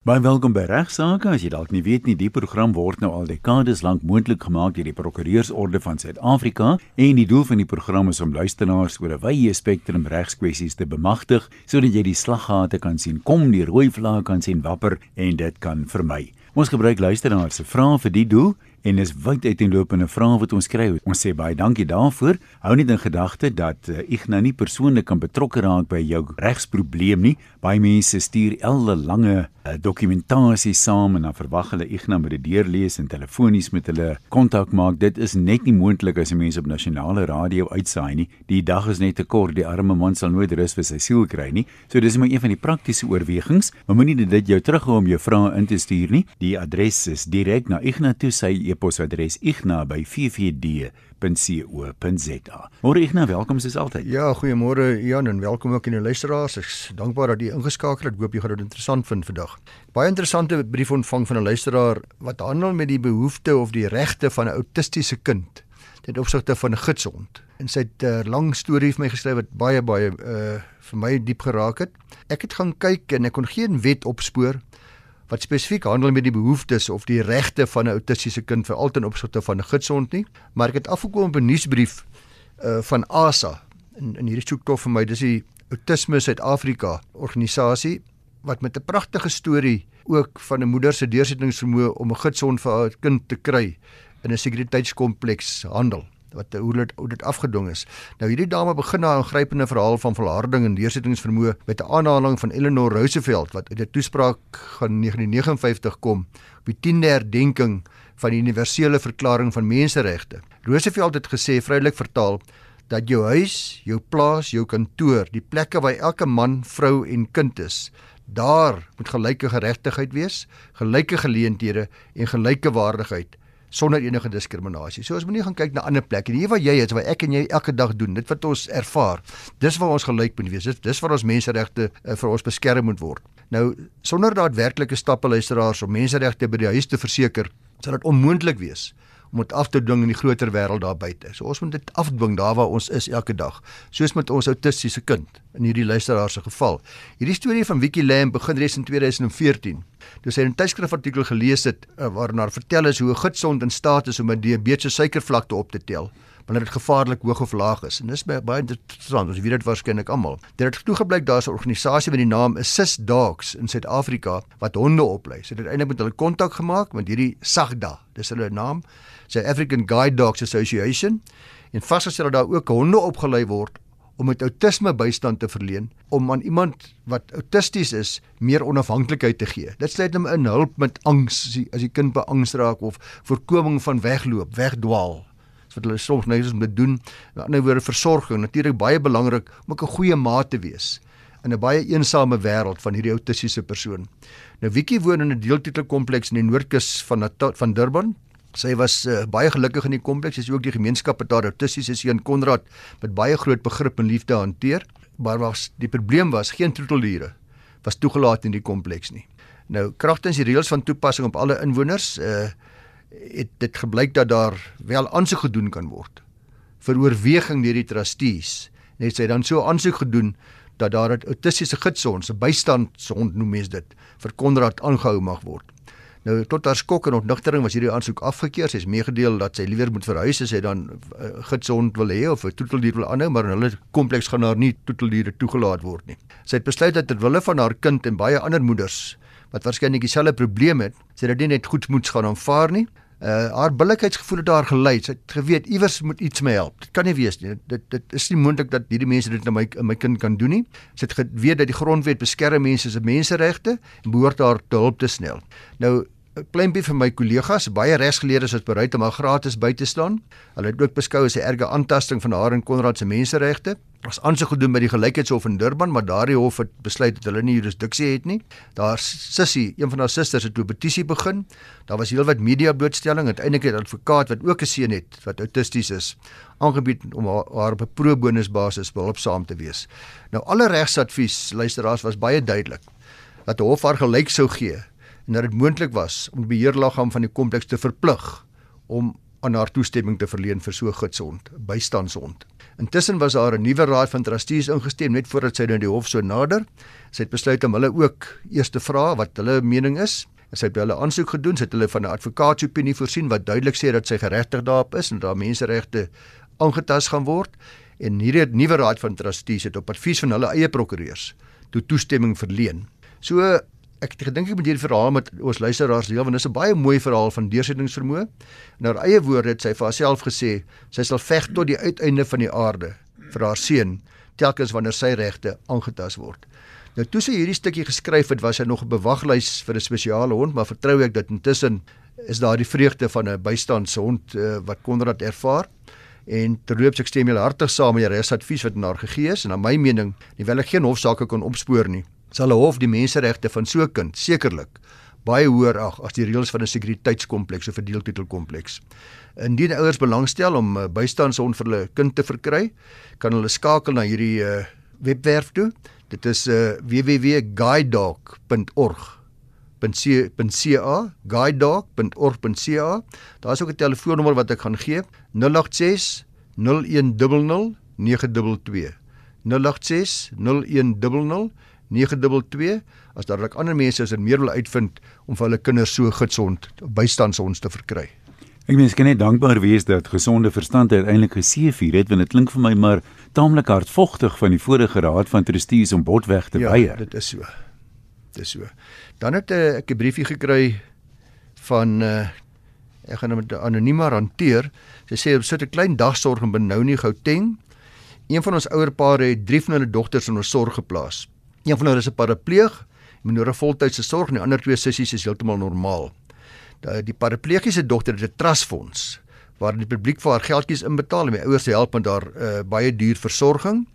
Baie welkom by Regsake. As jy dalk nie weet nie, die program word nou al dekades lank moontlik gemaak deur die Prokureursorde van Suid-Afrika en die doel van die program is om luisteraars oor 'n wye spektrum regskwessies te bemagtig sodat jy die slaggate kan sien kom, die rooi vlae kan sien wapper en dit kan vermy. Ons gebruik luisteraars se vrae vir die doel en is wyd uiteenlopende vrae wat ons kry. Ons sê baie dankie daarvoor. Hou net in gedagte dat uh, ek nou nie persoonlik kan betrokke raak by jou regsprobleem nie. Baie mense stuur elde lange uh, dokumentasie saam en dan verwag hulle ek nou moet dit deurlees en telefonies met hulle kontak maak. Dit is net nie moontlik as 'n mens op nasionale radio uitsaai nie. Die dag is net te kort. Die arme man sal nooit rus vir sy siel kry nie. So dis maar een van die praktiese oorwegings. Moenie dit jou terughou om jou vrae in te stuur nie. Die adres is direk na Ignatus sy e-posadres igna@ffd.co.za. Môre Igna, welkom soos altyd. Ja, goeiemôre Jan en welkom ook aan die luisteraars. Ek is dankbaar dat jy ingeskakel het. Ek hoop jy gaan dit interessant vind vandag. Baie interessante brief ontvang van 'n luisteraar wat handel met die behoeftes of die regte van 'n autistiese kind ten opsigte van 'n gidshond. En sy het 'n uh, lang storie vir my geskryf wat baie baie uh vir my diep geraak het. Ek het gaan kyk en ek kon geen wet opspoor wat spesifiek handel met die behoeftes of die regte van 'n autistiese kind vir altyd opsigte van 'n gidsond nie, maar ek het afgekom op 'n nuusbrief uh van ASA in in hierdie soektog vir my, dis die Autisme Suid-Afrika organisasie wat met 'n pragtige storie ook van 'n moeder se deursettingsvermoë om 'n gidsond vir haar kind te kry in 'n sekuriteitskompleks handel wat hoe dit hoe dit afgedwing is. Nou hierdie dame begin haar aangrypende verhaal van volharding en deursettingsvermoë met 'n aanhaling van Eleanor Roosevelt wat uit 'n toespraak van 1959 kom op die 10de herdenking van die universele verklaring van menseregte. Roosevelt het gesê vrylik vertaal dat jou huis, jou plaas, jou kantoor, die plekke waar elke man, vrou en kind is, daar moet gelyke geregtigheid wees, gelyke geleenthede en gelyke waardigheid sonder enige diskriminasie. So as moenie gaan kyk na ander plekke. Hier waar jy is, waar ek en jy elke dag doen, dit wat ons ervaar. Dis waar ons gelyk moet wees. Dis dis waar ons menseregte uh, vir ons beskerm moet word. Nou sonder daadwerklike stappe luisteraars om menseregte by die huis te verseker, sal dit onmoontlik wees om dit af te dwing in die groter wêreld daar buite. So ons moet dit afdwing daar waar ons is elke dag. Soos met ons autistiese kind in hierdie luisteraar se geval. Hierdie storie van Wiki Lamb begin reeds in 2014. Toe sy 'n tydskrifartikel gelees het eh, waarin haar vertel is hoe 'n gidsond in staat is om 'n diabetes suikervlakte op te tel wanneer dit gevaarlik hoog of laag is. En dis baie interessant. Ons weet dit waarskynlik almal. Dit het toegeblyk daar's 'n organisasie met die naam Assist Dogs in Suid-Afrika wat honde oplei. Sy het uiteindelik met hulle kontak gemaak met hierdie SAGDA. Dis hulle naam. Sy African Guide Dogs Association. En vasgestel dat daar ook honde opgelei word om met outisme bystand te verleen om aan iemand wat autisties is meer onafhanklikheid te gee. Dit sluit hom in hulp met angs as die, as die kind beangs raak of voorkoming van wegloop, wegdwaal wat hulle soms net te doen. Aan die ander woorde versorging, natuurlik baie belangrik om 'n goeie maat te wees in 'n baie eensame wêreld van hierdie autistiese persoon. Nou Wiki woon in 'n deeltitelkompleks in die Noordkus van van Durban. Sy was uh, baie gelukkig in die kompleks. Sy is ook die gemeenskap wat daar autistiese seun Konrad met baie groot begrip en liefde hanteer. Maar was die probleem was geen troeteldiere was toegelaat in die kompleks nie. Nou kragtens die reëls van toepassing op alle inwoners uh het dit gebleik dat daar wel aansoek gedoen kan word vir oorweging deur die trustees. Net sy dan so aansoek gedoen dat daar 'n autistiese gidsond, 'n bystandshond noem mens dit, vir Konrad aangehou mag word. Nou tot haar skok en ontnigtering was hierdie aansoek afgekeur. Sy is meegedeel dat sy liewer moet verhuis as sy dan uh, gidsond wil hê of 'n toeteldier wil aanhou, maar in hulle kompleks gaan haar nie toeteldiere toegelaat word nie. Sy het besluit dat ter wille van haar kind en baie ander moeders wat waarskynlik dieselfde probleem het, sy dit nie net goed moet gaan aanvaar nie, uh haar billikheidsgevoel het daar gelei. Sy het geweet iewers moet iets my help. Dit kan nie wees nie. Dit dit is nie moontlik dat hierdie mense dit aan my my kind kan doen nie. Sy het geweet dat die grondwet beskerm mense se menseregte en behoort haar te hulp te snel. Nou 'n pleintjie vir my kollegas, baie regsgeleerdes is bereid om haar gratis by te staan. Hulle het ook beskou as 'n erge aantasting van haar en Konrad se menseregte was aansoek gedoen by die gelykheidshof in Durban, maar daardie hof het besluit dat hulle nie jurisdiksie het nie. Daar sussie, een van haar susters het 'n petisie begin. Daar was heelwat media blootstelling, uiteindelik het 'n advokaat wat ook 'n seun het wat autisties is, aangebied om haar, haar op 'n pro bono basis behulpsaam te wees. Nou alle regsadvies, luisteraars, was baie duidelik dat die hof haar gelyk sou gee en dat dit moontlik was om die beheerliggaam van die kompleks te verplig om aan haar toestemming te verleen vir so 'n gidsond, bystandshond. Intussen was daar 'n nuwe raad van trustees ingestem net voordat sy nou die hof so nader. Sy het besluit om hulle ook eers te vra wat hulle mening is. Sy het hulle aansoek gedoen, sy het hulle van 'n advokaatsopinie voorsien wat duidelik sê dat sy geregtig daarop is en dat menseregte aangetast gaan word. En hierdie nuwe raad van trustees het op advies van hulle eie prokureurs toe toestemming verleen. So ek het gedink ek moet hierdie verhaal met ons luisteraars deel want dit is 'n baie mooi verhaal van deursettingsvermoë. In haar eie woorde het sy vir haarself gesê sy sal veg tot die uiteinde van die aarde vir haar seun telkens wanneer sy regte aangetast word. Nou toe sy hierdie stukkie geskryf het, was sy nog 'n bewaglys vir 'n spesiale hond, maar vertrou ek dat intussen is daar die vreugde van 'n bystandshond uh, wat Konrad ervaar. En terloops ek stem julle hartig saam met die resadvies wat naar gegee is en na my mening, hoewel ek geen hofsaake kon opspoor nie, sal 'n hof die menseregte van so 'n kind sekerlik baie hoër ag as die reëls van 'n sekuriteitskompleks of 'n deeltitelkompleks. Indien ouers belangstel om 'n bystandshond vir hulle kind te verkry, kan hulle skakel na hierdie uh, webwerf toe. Dit is uh, www.guidedog.org .ca guidedog.org.ca Daar is ook 'n telefoonnommer wat ek gaan gee 086 0100 922 086 0100 922 as daar ook ander mense is wat meer wil uitvind om vir hulle kinders so gesond bystandshonds te verkry. Ek mens kan net dankbaar wees dat gesonde verstand uiteindelik geseëvier het want dit klink vir my maar taamlik hardvogtig van die vorige raad van trustees om botweg te ja, weier. dit is so. Dit is so. Dan het uh, ek 'n briefie gekry van uh, ek gaan hom anoniem hanteer. Sy sê op sit 'n klein dagsorg in Benoni Gauteng. Een van ons ouer pare het drie van hulle dogters in ons sorg geplaas. Een van hulle is 'n parapleeg, moet 'n voltydse sorg en die ander twee sissies is heeltemal normaal. Die, paraplegiese dogter het 'n trustfonds waar die publiek vir haar geldjies inbetaal om die ouers help met haar uh, baie duur versorging.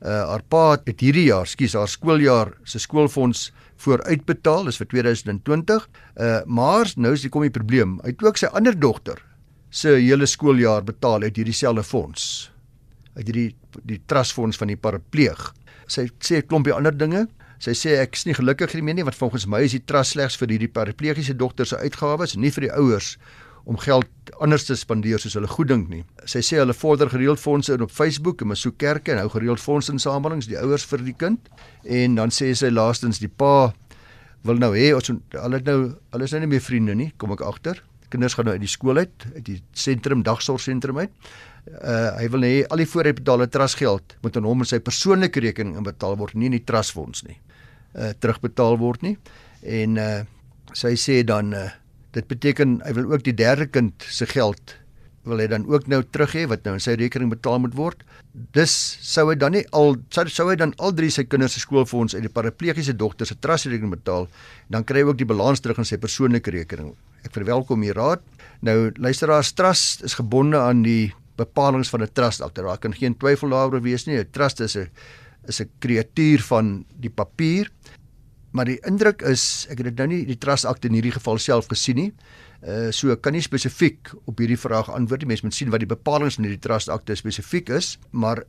Uh, haar pa het hierdie jaar, skus, haar skooljaar se skoolfonds vooruitbetaal, dis vir 2020. Uh maar nou is die kom die probleem. Hy het ook sy ander dogter se hele skooljaar betaal uit hierdie selfde fonds. Uit hierdie die trustfonds van die parapleeg sy sê 'n klompie ander dinge. Sy sê ek is nie gelukkig hiermee nie want volgens my is die trust slegs vir hierdie paraplegiese dogter se uitgawes, nie vir die ouers om geld anders te spandeer soos hulle goed dink nie. Sy sê hulle vorder gereeld fondse in op Facebook en besoek kerke en hou gereeld fondsinsamelings die ouers vir die kind. En dan sê sy laastens die pa wil nou hê ons hulle nou hulle is nou nie meer vriende nie, kom ek agter. Kinders gaan nou uit die skool uit, uit die sentrum dagsorgsentrum uit. Uh hy wil hê al die vooruitbetaalde trustgeld moet aan hom en sy persoonlike rekening inbetaal word nie in die trustfonds nie uh terugbetaal word nie. En uh sy sê dan uh dit beteken hy wil ook die derde kind se geld wil hy dan ook nou terug hê wat nou in sy rekening betaal moet word. Dis sou hy dan nie al sou, sou hy dan al drie sy kinders se skoolfonds uit die paraplegiese dogter se trustrekening betaal dan kry hy ook die balans terug in sy persoonlike rekening ek verwelkom hier raad nou luisteraars trust is gebonde aan die bepalinge van 'n trust akte. Daar kan geen twyfel daaroor wees nie. 'n Trust is 'n is 'n kreatuur van die papier. Maar die indruk is, ek het dit nou nie die trust akte in hierdie geval self gesien nie. Uh so kan nie spesifiek op hierdie vraag antwoord nie. Mense moet sien wat die bepalinge in hierdie trust akte spesifiek is, maar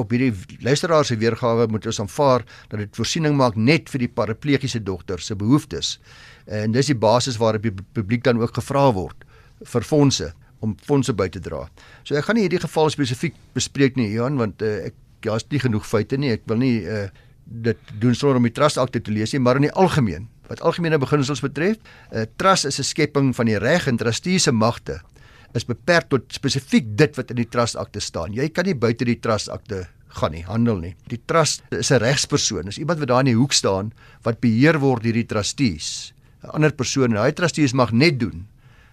op hierdie luisteraar se weergawe moet ons aanvaar dat dit voorsiening maak net vir die paraplegiese dogter se behoeftes. En dis die basis waarop die publiek dan ook gevra word vir fondse om fondse by te dra. So ek gaan nie hierdie geval spesifiek bespreek nie, Johan, want uh, ek daar's nie genoeg feite nie. Ek wil nie uh, dit doen sonder om die trust akte te lees nie, maar in die algemeen, wat algemene beginsels betref, 'n uh, eh, trust is 'n skepping van die reg en trustees se magte is beperk tot spesifiek dit wat in die trust akte staan. Jy kan nie buite die trust akte gaan nie, handel nie. Die trust is 'n regspersoon. Dis iemand wat daar in die hoek staan wat beheer word deur die trustees. 'n Ander persoon, hy trustees mag net doen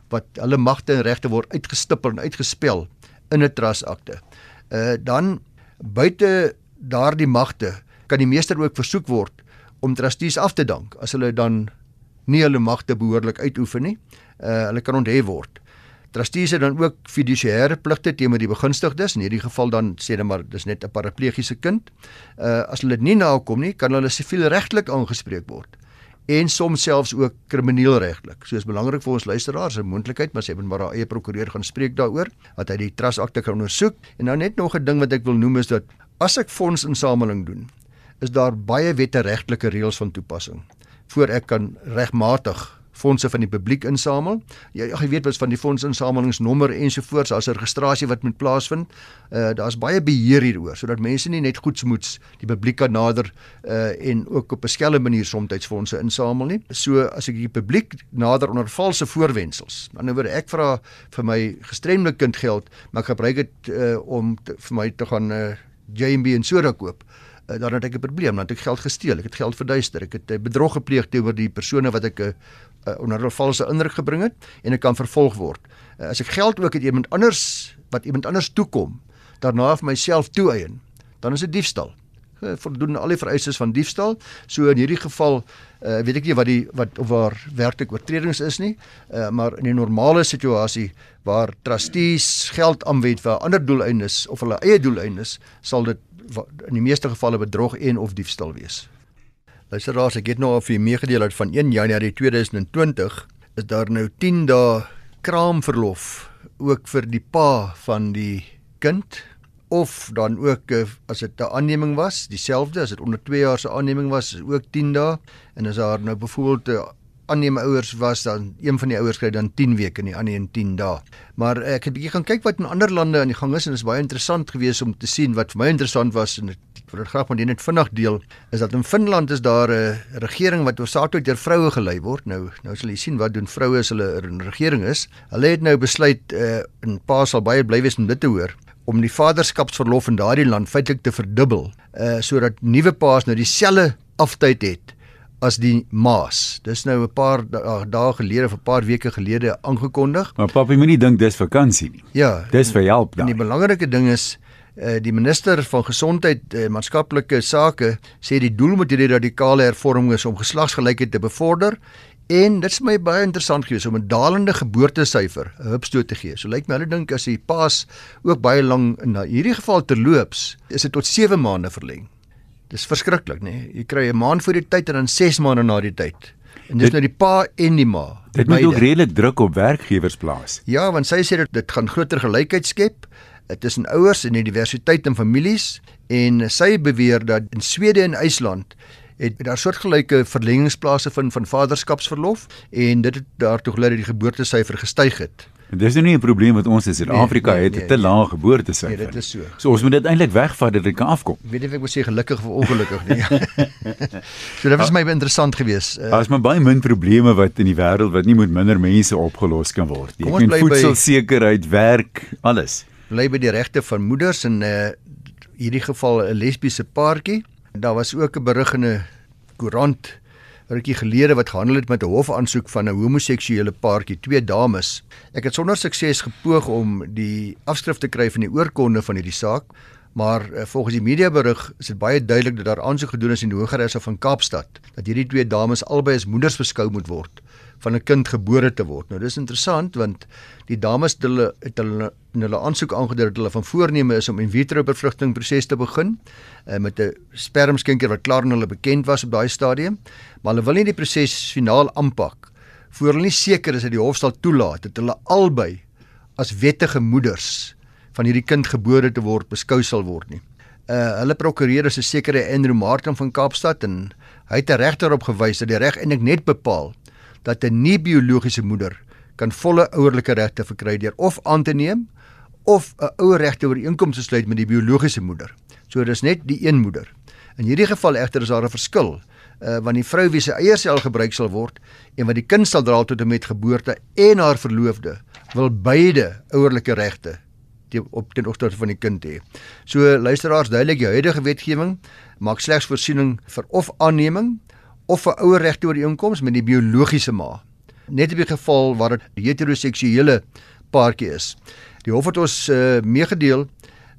wat hulle magte en regte word uitgestipel en uitgespel in 'n trustakte. Uh dan buite daardie magte kan die meester ook versoek word om trustees af te dank as hulle dan nie hulle magte behoorlik uitoefen nie. Uh hulle kan onthef word. Trustees het dan ook fiduciêre pligte teenoor die begunstigdes. In hierdie geval dan sê hulle maar dis net 'n paraplegiese kind. Uh as hulle dit nie nakom nie, kan hulle siviel regtelik aangespreek word en soms selfs ook krimineel regtelik. So is belangrik vir ons luisteraars 'n moontlikheid, maar sy het met haar eie prokureur gaan spreek daaroor dat hy die trust akte kan ondersoek. En nou net nog 'n ding wat ek wil noem is dat as ek fondsinsameling doen, is daar baie wette regtelike reëls van toepassing voor ek kan regmatig fondse van die publiek insamel. Jy ja, jy weet wat van die fondsinsamelingsnommer ensovoorts, daar's 'n registrasie wat moet plaasvind. Uh daar's baie beheer hieroor sodat mense nie net goedsmoeds die publiek kan nader uh en ook op 'n skelm manier soms fondse insamel nie. So as ek die publiek nader onder valse voorwendsels. Aan die ander word ek vra vir my gestremde kind geld, maar ek gebruik dit uh om te, vir my te gaan uh J&B en soda koop uh, dan het ek 'n probleem want ek geld gesteel, ek het geld verduister, ek het uh, bedrog gepleeg teenoor die persone wat ek 'n uh, onder 'n valse indruk gebring het en ek kan vervolg word. Uh, as ek geld ook het iemand anders wat iemand anders toekom, daarna vir myself toeëien, dan is dit diefstal. Uh, voldoen al die vereistes van diefstal. So in hierdie geval uh, weet ek nie wat die wat of waar werklik oortredings is nie, uh, maar in 'n normale situasie waar trustees geld aanwend vir ander doeleindes of hulle eie doeleindes, sal dit in die meeste gevalle bedrog en of diefstal wees. Luisteraars, ek het nou al vir meegedeel dat van 1 Januarie 2020 is daar nou 10 dae kraamverlof ook vir die pa van die kind of dan ook eh, as dit 'n aanneming was, dieselfde as dit onder 2 jaar se aanneming was, is ook 10 dae en as daar nou byvoorbeeld 'n aanneem ouers was dan een van die ouers kry dan 10 weke en die ander een 10 dae. Maar ek het 'n bietjie gaan kyk wat in ander lande aan die gang is en dit is baie interessant geweest om te sien wat vir my interessant was en ek wil dit graag met julle net vinnig deel is dat in Finland is daar 'n regering wat oorsaaklik deur vroue gelei word. Nou nou sal jy sien wat doen vroue as hulle in regering is. Hulle het nou besluit uh, en pa sal baie bly wees om dit te hoor om die vaderskapsverlof in daardie land feitelik te verdubbel uh sodat nuwe paas nou dieselfde aftyd het as die Maas. Dis nou 'n paar dae gelede of 'n paar weke gelede aangekondig. Maar papie moenie dink dis vakansie nie. Ja. Dis vir help dan. En die belangrike ding is uh, die minister van gesondheid en uh, maatskaplike sake sê die doel met hierdie radikale hervorming is om geslagsgelykheid te bevorder en dit is my baie interessant gewees om 'n dalende geboortesyfer 'n hupstoot te gee. So lyk my hulle dink as die paas ook baie lank in hierdie geval terloops, is dit tot 7 maande verleng. Dis verskriklik, nê? Nee. Jy kry 'n maand voor die tyd en dan 6 maande na die tyd. En dis dit, nou die pa en die ma. Dit moet ook redelik druk op werkgewers plaas. Ja, want sy sê dit dit gaan groter gelykheid skep tussen ouers en die diversiteit in families en sy beweer dat in Swede en IJsland het daar soortgelyke verlengingsplase vind van vaderskapsverlof en dit het daartoe gelei dat die geboortesyfer gestyg het. En dis nou nie 'n probleem wat ons in Suid-Afrika nee, nee, het, nee, 'n te nee. lae geboortesyfer. Nee, dit is so. So ons moet dit eintlik wegvat dat dit kan afkom. Weet nie of ek moet sê gelukkig of ongelukkig nie. so dit was my interessant geweest. Uh, Daar's maar baie min probleme wat in die wêreld wat nie met minder mense opgelos kan word nie. Ek meen voedselsekerheid, werk, alles. Bly by die regte van moeders en uh hierdie geval 'n lesbiese paartjie. Daar was ook 'n berig in 'n koerant rukkie gelede wat gehandel het met 'n hofaansoek van 'n homoseksuele paartjie, twee dames. Ek het sonder sukses gepoog om die afskrif te kry van die oorkonde van hierdie saak, maar uh, volgens die mediaberig is dit baie duidelik dat daar aansoek gedoen is in die Hooggeregshof van Kaapstad dat hierdie twee dames albei as moeders beskou moet word van 'n kind gebore te word. Nou dis interessant want die dames het hulle het hulle in hulle aansoek aangedui dat hulle van voorneme is om in vitro bevrugting proses te begin uh, met 'n spermskenker wat klaar aan hulle bekend was op daai stadium, maar hulle wil nie die proses finaal aanpak voor hulle nie seker is dat die hof sal toelaat dat hulle albei as wettige moeders van hierdie kind gebore te word beskou sal word nie. Uh hulle prokureur is 'n sekere Andrew Martin van Kaapstad en hy het 'n regter op gewys dat die reg eintlik net bepaal dat 'n nie biologiese moeder kan volle ouerlike regte verkry deur of aan te neem of 'n ouer regte ooreenkoms te sluit met die biologiese moeder. So dis net die een moeder. In hierdie geval egter is daar 'n verskil, uh, want die vrou wie se eiersel gebruik sal word en wat die kind sal dra tot en met geboorte en haar verloofde wil beide ouerlike regte op ten opsigte van die kind hê. So luisteraars, duidelik die huidige wetgewing maak slegs voorsiening vir of aanneming of 'n ouer regte ooreenkoms met die biologiese ma. Net in die geval waar dit heteroseksuele paartjie is. Die hof het ons uh, meegedeel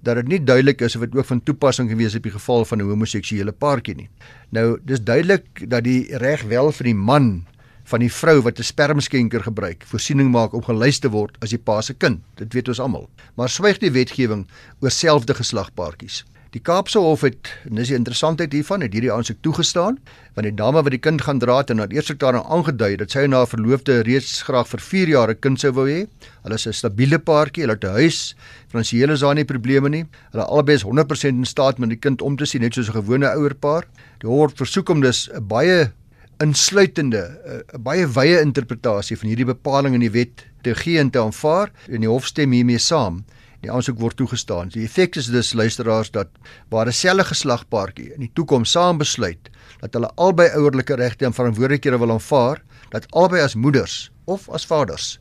dat dit nie duidelik is of dit ook van toepassing gewees op die geval van 'n homoseksuele paartjie nie. Nou, dis duidelik dat die reg wel vir die man van die vrou wat 'n spermskenker gebruik, voorsiening maak om gelys te word as die pa se kind. Dit weet ons almal. Maar swyg die wetgewing oor selfde geslagpaartjies. Die Kaapse Hof het, en dis die interessantheid hiervan, het hierdie aansoek toegestaan, want die dame wat die kind gaan dra het en haar eerste daarin aangedui dat sy en haar verloofde reeds graag vir 4 jaar 'n kind sou wou hê. Hulle is 'n stabiele paartjie, hulle het 'n huis, finansiële is daar nie probleme nie. Hulle albei is 100% in staat om die kind om te sien net soos 'n gewone ouerpaar. Die hof versoek hom dus 'n baie insluitende 'n baie wye interpretasie van hierdie bepaling in die wet te gee en te aanvaar en die hof stem hiermee saam. Die aansoek word toegestaan. Die effek is dus luisteraars dat waar 'n selfe geslagpaartjie in die toekoms saam besluit dat hulle albei ouerlike regte en verantwoordelikhede wil aanvaar, dat albei as moeders of as vaders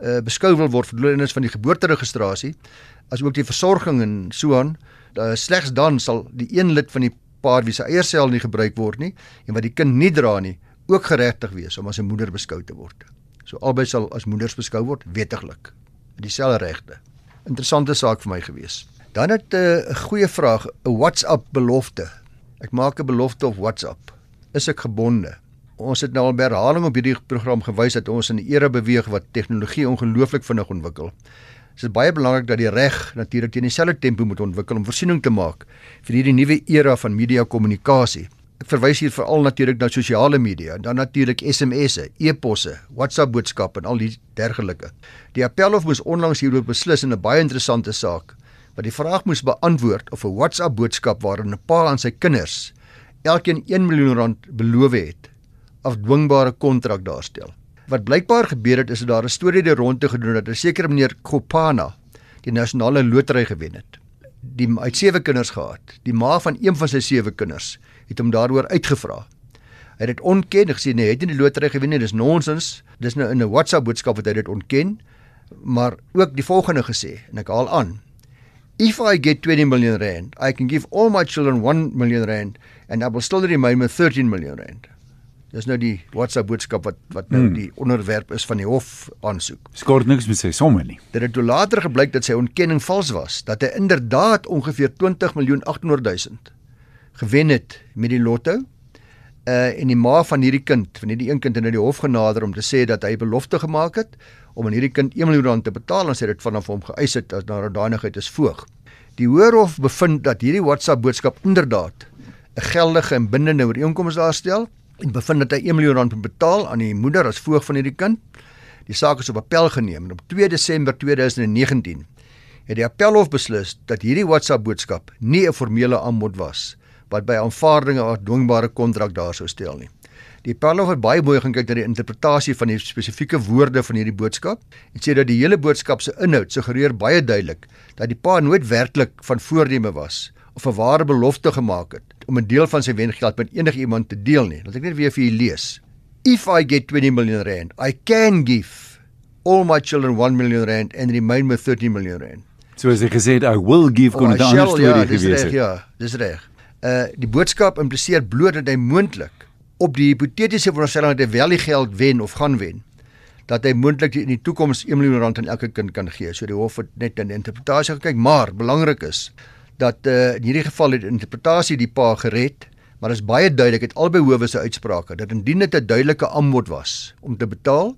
uh, beskou wil word vir doeleindes van die geboorteregistrasie, asook die versorging en so aan, uh, slegs dan sal die een lid van die paar wie se eiersel nie gebruik word nie en wat die kind nie dra nie, ook geregtig wees om as 'n moeder beskou te word. So albei sal as moeders beskou word wettiglik met dieselfde regte. Interessante saak vir my gewees. Dan het eh, 'n uh, goeie vraag, 'n WhatsApp belofte. Ek maak 'n belofte op WhatsApp. Is ek gebonde? Ons het nou al herhaling op hierdie program gewys dat ons in 'n era beweeg wat tegnologie ongelooflik vinnig ontwikkel. Dit is baie belangrik dat die reg natuurlik teen dieselfde tempo moet ontwikkel om voorsiening te maak vir hierdie nuwe era van media kommunikasie. Ek verwys hier veral natuurlik na sosiale media en dan natuurlik SMS'e, e-posse, WhatsApp boodskappe en al die dergelike. Die Appelhof moes onlangs hieroor beslis in 'n baie interessante saak wat die vraag moes beantwoord of 'n WhatsApp boodskap waarin 'n pa aan sy kinders elkeen 1 miljoen rand beloof het, afdwingbare kontrak daarstel. Wat blykbaar gebeur het is dat daar 'n storie deur rond te gedoen dat 'n sekere meneer Kopana die nasionale lotery gewen het. Die uit sewe kinders gehad. Die ma van een van sy sewe kinders het hom daaroor uitgevra. Hy het dit ontken en gesê nee, hy het nie die lotery gewen nie, dis nonsens. Dis nou in 'n WhatsApp boodskap wat hy dit ontken, maar ook die volgende gesê en ek haal aan. If I get 20 million rand, I can give all my children 1 million rand and I will still remain with 13 million rand. Dis nou die WhatsApp boodskap wat wat nou hmm. die onderwerp is van die hof aansoek. Skort niks met sy somme nie. Dit het later gebleik dat sy ontkenning vals was, dat hy inderdaad ongeveer 20 miljoen 800 000 gewen het met die lotto. Uh en die ma van hierdie kind, van hierdie een kind het na die hof genader om te sê dat hy belofte gemaak het om aan hierdie kind 1 miljoen rand te betaal en het dit vanaf hom geëis het as na danigheid is voog. Die Hoërhof bevind dat hierdie WhatsApp boodskap inderdaad 'n geldige en bindende ooreenkoms daarstel en bevind dat hy 1 miljoen rand moet betaal aan die moeder as voog van hierdie kind. Die saak is op appel geneem en op 2 Desember 2019 het die appelhof beslis dat hierdie WhatsApp boodskap nie 'n formele aanbod was wat by aanvaardinge of dwingbare kontrak daar sou stel nie. Die Parlement het baie mooi gaan kyk na die interpretasie van die spesifieke woorde van hierdie boodskap en sê dat die hele boodskap se inhoud suggereer baie duidelik dat die pa nooit werklik van voorneme was of 'n ware belofte gemaak het om 'n deel van sy wengeld met enigiemand te deel nie. Laat ek net weer vir julle lees. If I get 20 million rand, I can give all my children 1 million rand and remain with 30 million rand. So as ek gesê het, I will give kon dit anders storie ja, gewees het. Ja, dis reg uh die boodskap impliseer bloot dat hy moontlik op die hipotetiese veronderstelling dat hy wel die geld wen of gaan wen dat hy moontlik in die toekoms 1 miljoen rand aan elke kind kan gee. So die hof het net in interpretasie gekyk, maar belangrik is dat uh in hierdie geval het interpretasie die pa gered, maar is baie duidelik het albei howe se uitsprake dat indien dit 'n duidelike aanbod was om te betaal,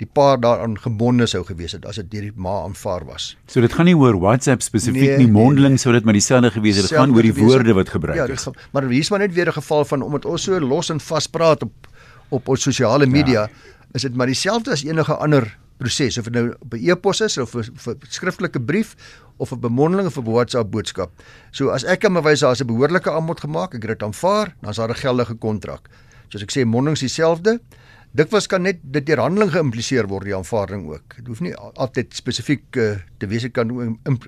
die pa daaraan gebonde sou gewees het as dit deur die ma aanvaar was. So dit gaan nie oor WhatsApp spesifiek nee, nie, mondeling nee, sou dit maar dieselfde gewees het. Dit gaan oor die woorde wat gebruik ja, is. Ja, maar hier is maar net weer 'n geval van omdat ons so los en vas praat op op ons sosiale media, ja. is dit maar dieselfde as enige ander proses of dit nou op 'n e-pos is of 'n skriftelike brief of 'n bemondeling of 'n WhatsApp boodskap. So as ek kan bewys daar is 'n behoorlike aanbod gemaak, ek het dit aanvaar, dan is daar 'n geldige kontrak. Soos ek sê, mondelings dieselfde. Dikwels kan net dit deur handeling geïmpliseer word die aanvaarding ook. Dit hoef nie altyd spesifiek uh, te wees kan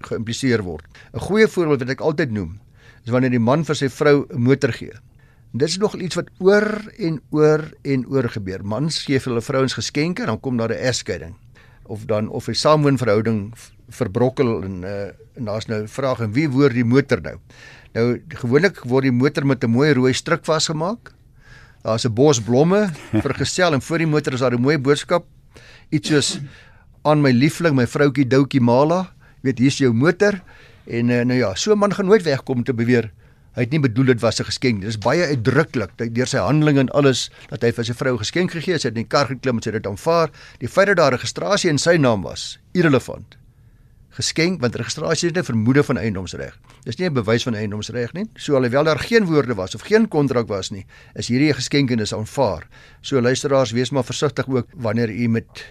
geïmpliseer word. 'n Goeie voorbeeld wat ek altyd noem is wanneer die man vir sy vrou 'n motor gee. En dit is nog iets wat oor en oor en oor gebeur. Mans gee vir hulle vrouens geskenke, dan kom daar 'n egskeiding of dan of 'n saamwoonverhouding verbrokkel en uh, en daar's nou 'n vraag en wie woord die motor nou? Nou gewoonlik word die motor met 'n mooi rooi stryk vasgemaak Daar's 'n bos blomme vergesel en voor die motor is daar 'n mooi boodskap. Iets soos aan my liefling, my vroutjie Doutjie Mala, weet hier's jou motor en uh, nou ja, so 'n man gaan nooit wegkom te beweer hy het nie bedoel dit was 'n geskenk. Dit is baie uitdruklik deur sy handeling en alles dat hy vir sy vrou 'n geskenk gegee het, sy het in die kar geklim en sy het dit aanvaar. Die feit dat daar registrasie in sy naam was, irrelevant geskenk want registrasie is 'n vermoede van eiendomsreg. Dis nie 'n bewys van eiendomsreg nie. So alhoewel daar geen woorde was of geen kontrak was nie, is hierdie 'n geskenkenis aanvaar. So luisteraars, wees maar versigtig ook wanneer u met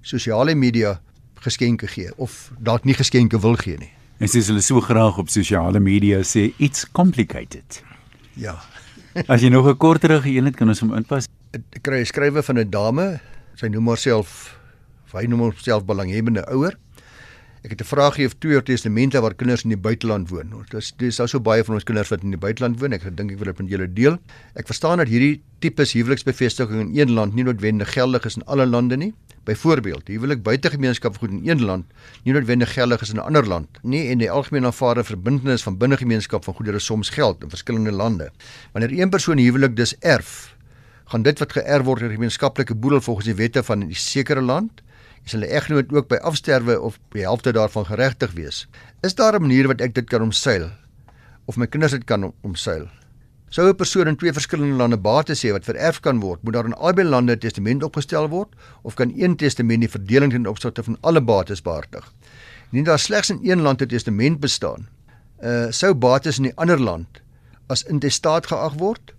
sosiale media geskenke gee of dalk nie geskenke wil gee nie. En sies hulle so graag op sosiale media sê iets complicated. Ja. As jy nog 'n korterige een het, kan ons hom inpas. Ek kry 'n skrywe van 'n dame. Sy noem haarself hy noem homself belanghebbende ouer. Ek het 'n vraagie of twee oor testamente waar kinders in die buiteland woon. Dis dis daar so baie van ons kinders wat in die buiteland woon. Ek dink ek wil dit met julle deel. Ek verstaan dat hierdie tipe huweliksbevestiging in een land nie noodwendig geldig is in alle lande nie. Byvoorbeeld, huwelik buite gemeenskap goed in een land nie noodwendig geldig is in 'n ander land nie en die algemeen aanvaarde verbintenis van binne gemeenskap van goedere soms geld in verskillende lande. Wanneer een persoon huwelik dus erf, gaan dit wat geërf word in gemeenskaplike boedel volgens die wette van 'n sekere land is hulle egnoot ook by afsterwe of by helfte daarvan geregtig wees. Is daar 'n manier wat ek dit kan omseil of my kinders dit kan omseil? Sou 'n persoon in twee verskillende lande bates hê wat vererf kan word, moet daar in albei lande 'n testament opgestel word of kan een testament die verdeling ten opsigte van alle bates behartig? Indien daar slegs in een land 'n testament bestaan, uh sou bates in die ander land as intestaat geag word?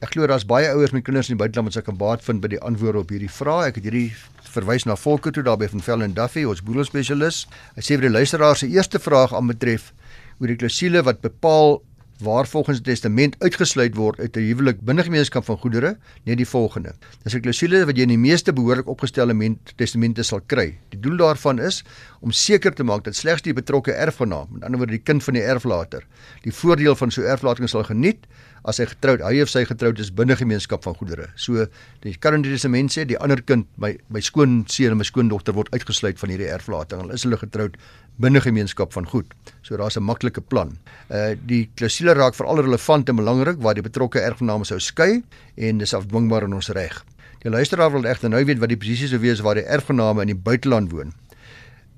Ek glo daar's baie ouers met kinders in die buiteland wat sou kan baat vind by die antwoorde op hierdie vrae. Ek het hierdie verwys na Volker toe daarby van Fell and Duffy, ons boedelspesialis. Hy sê vir die luisteraar se eerste vraag aanbetref oor die klousule wat bepaal waar volgens die testament uitgesluit word uit 'n huwelik binne gemeenskap van goedere, net die volgende. Dis 'n klousule wat jy in die meeste behoorlik opgestelde testamente sal kry. Die doel daarvan is om seker te maak dat slegs die betrokke erfgenaam, met ander woorde die kind van die erflater, die voordeel van so erflating sal geniet as hy getroud, hy of sy getroud is binne gemeenskap van goedere. So die Current Testament sê die ander kind, my my skoonseun en my skoondogter word uitgesluit van hierdie erflating. Al is hulle getroud binne gemeenskap van goed. So daar's 'n maklike plan. Uh die klousule raak veral relevant en belangrik waar die betrokke erfgename sou skei en dis afdwingbaar in ons reg. Die luisteraar wil egter nou weet wat die presies sou wees waar die erfgename in die buiteland woon.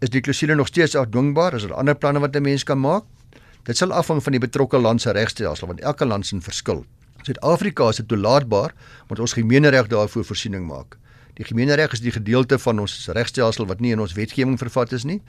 Is die klousule nog steeds afdwingbaar? Is daar ander planne wat 'n mens kan maak? Dit sal afhang van die betrokke land se regstelsel want elke land se verskil. Suid-Afrika is dit toelaatbaar want ons gemeenereg daarvoor voorsiening maak. Die gemeenereg is die gedeelte van ons regstelsel wat nie in ons wetgewing vervat is nie.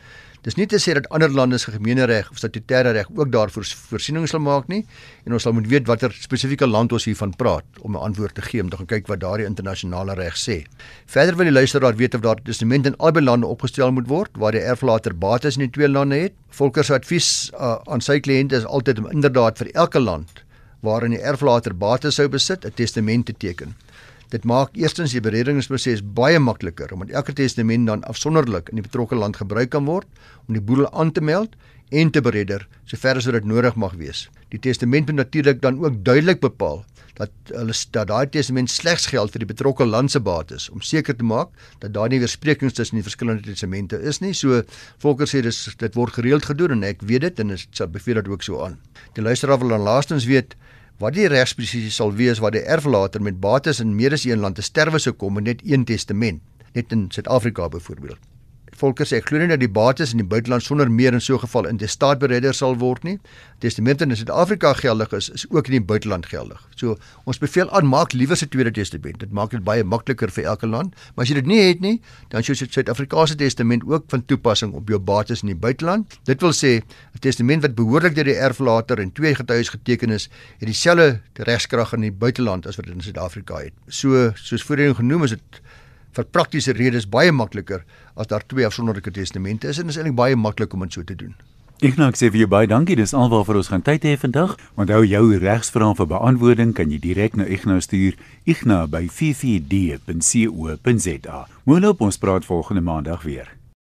Dis nie te sê dat ander lande se gemeenereg of statutêre reg ook daarvoor voorsiening sal maak nie en ons sal moet weet watter spesifieke land ons hiervan praat om 'n antwoord te gee om te gaan kyk wat daardie internasionale reg sê. Verder wil die luisteraar weet of daar testamente in albei lande opgestel moet word waar die erflater bates in die twee lande het. Volker se advies uh, aan sy kliënte is altyd om inderdaad vir elke land waarin die erflater bates sou besit 'n testament te teken. Dit maak eerstens die beredingsproses baie makliker omdat elke testament dan afsonderlik in die betrokke land gebruik kan word om die boedel aan te meld en te beredder sover as dit nodig mag wees. Die testament moet natuurlik dan ook duidelik bepaal dat hulle dat daai testament slegs geld vir die betrokke land se bates om seker te maak dat daar nie weersprekings tussen die verskillende testamente is nie. So Volker sê dis dit word gereeld gedoen en ek weet dit en dit sal beveel dat ook so aan. Die luisteraar wil dan laastens weet wat die regspresisie sal wees wat die erflater met bates in meer as een land te sterwe sou kom met net een testament net in Suid-Afrika byvoorbeeld Volker sê ek glo nie dat die bates in die buiteland sonder meer in so 'n geval in die staatsberedder sal word nie. Testamente in Suid-Afrika geldig is, is ook in die buiteland geldig. So ons beveel aan maak liewer se tweede testament. Dit maak dit baie makliker vir elke land. Maar as jy dit nie het nie, dan sou Suid-Afrikaanse testament ook van toepassing op jou bates in die buiteland. Dit wil sê 'n testament wat behoorlik deur die erflater en twee getuies geteken is, het dieselfde regskrag in die buiteland as wat dit in Suid-Afrika het. So soos voorheen genoem is dit vir praktiese redes baie makliker as daar twee afsonderlike testamente is en dit is eintlik baie maklik om dit so te doen. Ek nou sê vir jou baie dankie. Dis alwaar vir ons gaan tyd hê vandag. Onthou jou regsvrae vir beantwoording kan jy direk na Ignou stuur. Ignou by ffd.co.za. Moenie op ons praat volgende maandag weer.